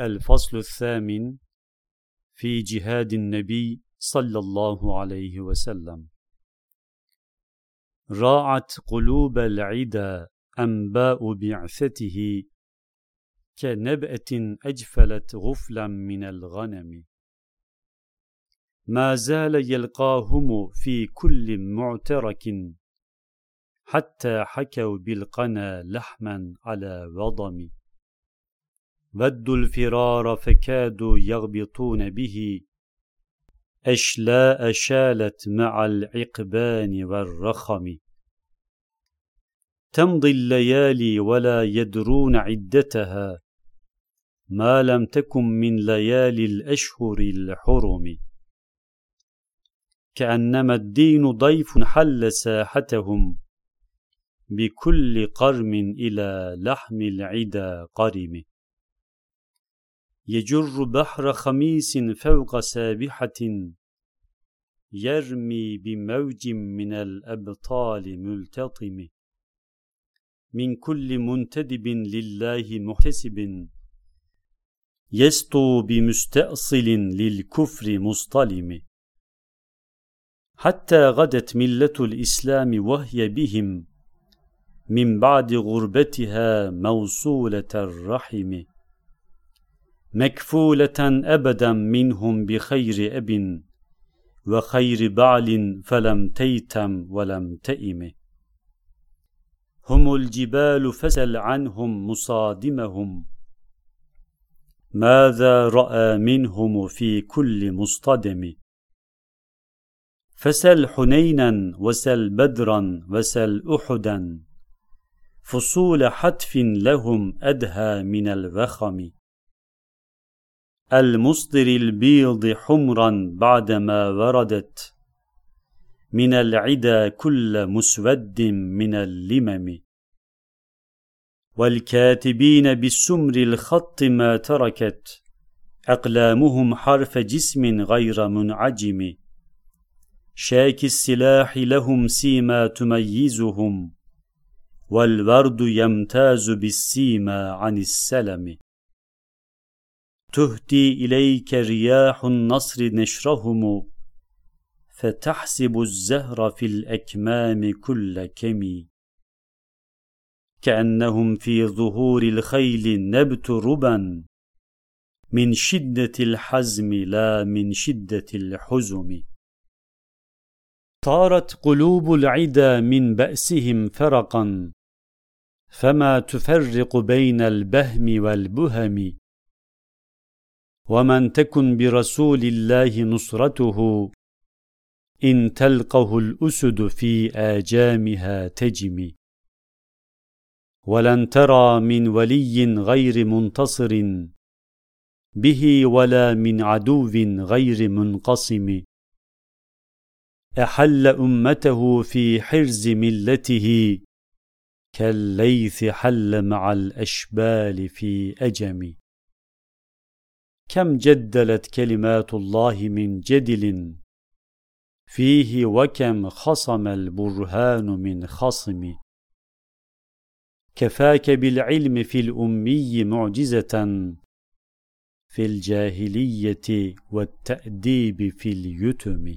الفصل الثامن في جهاد النبي صلى الله عليه وسلم. راعت قلوب العدا أنباء بعثته كنبأة أجفلت غفلا من الغنم. ما زال يلقاهم في كل معترك حتى حكوا بالقنا لحما على وضم. ودوا الفرار فكادوا يغبطون به. أشلاء شالت مع العقبان والرخم. تمضي الليالي ولا يدرون عدتها. ما لم تكن من ليالي الأشهر الحرم. كأنما الدين ضيف حل ساحتهم. بكل قرم إلى لحم العدا قرم. يجر بحر خميس فوق سابحة يرمي بموج من الأبطال ملتطم. من كل منتدب لله محتسب. يسطو بمستأصل للكفر مصطلم. حتى غدت ملة الإسلام وهي بهم من بعد غربتها موصولة الرحم. مكفولة أبدا منهم بخير أب وخير بعل فلم تيتم ولم تئم. هم الجبال فسل عنهم مصادمهم. ماذا رأى منهم في كل مصطدم؟ فسل حنينا وسل بدرا وسل أحدا. فصول حتف لهم أدهى من الوخم. المصدر البيض حمرا بعدما وردت. من العدا كل مسود من اللمم. والكاتبين بالسمر الخط ما تركت. أقلامهم حرف جسم غير منعجم. شاك السلاح لهم سيما تميزهم. والورد يمتاز بالسيما عن السلم. تهدي إليك رياح النصر نشرهم فتحسب الزهر في الأكمام كل كمي كأنهم في ظهور الخيل نبت ربا. من شدة الحزم لا من شدة الحزم. طارت قلوب العدا من بأسهم فرقا. فما تفرق بين البهم والبهم؟ ومن تكن برسول الله نصرته إن تلقه الأسد في آجامها تجم ولن ترى من ولي غير منتصر به ولا من عدو غير منقسم أحل أمته في حرز ملته كالليث حل مع الأشبال في أجم كم جدلت كلمات الله من جدل فيه وكم خصم البرهان من خصم. كفاك بالعلم في الأمي معجزة في الجاهلية والتأديب في اليتم.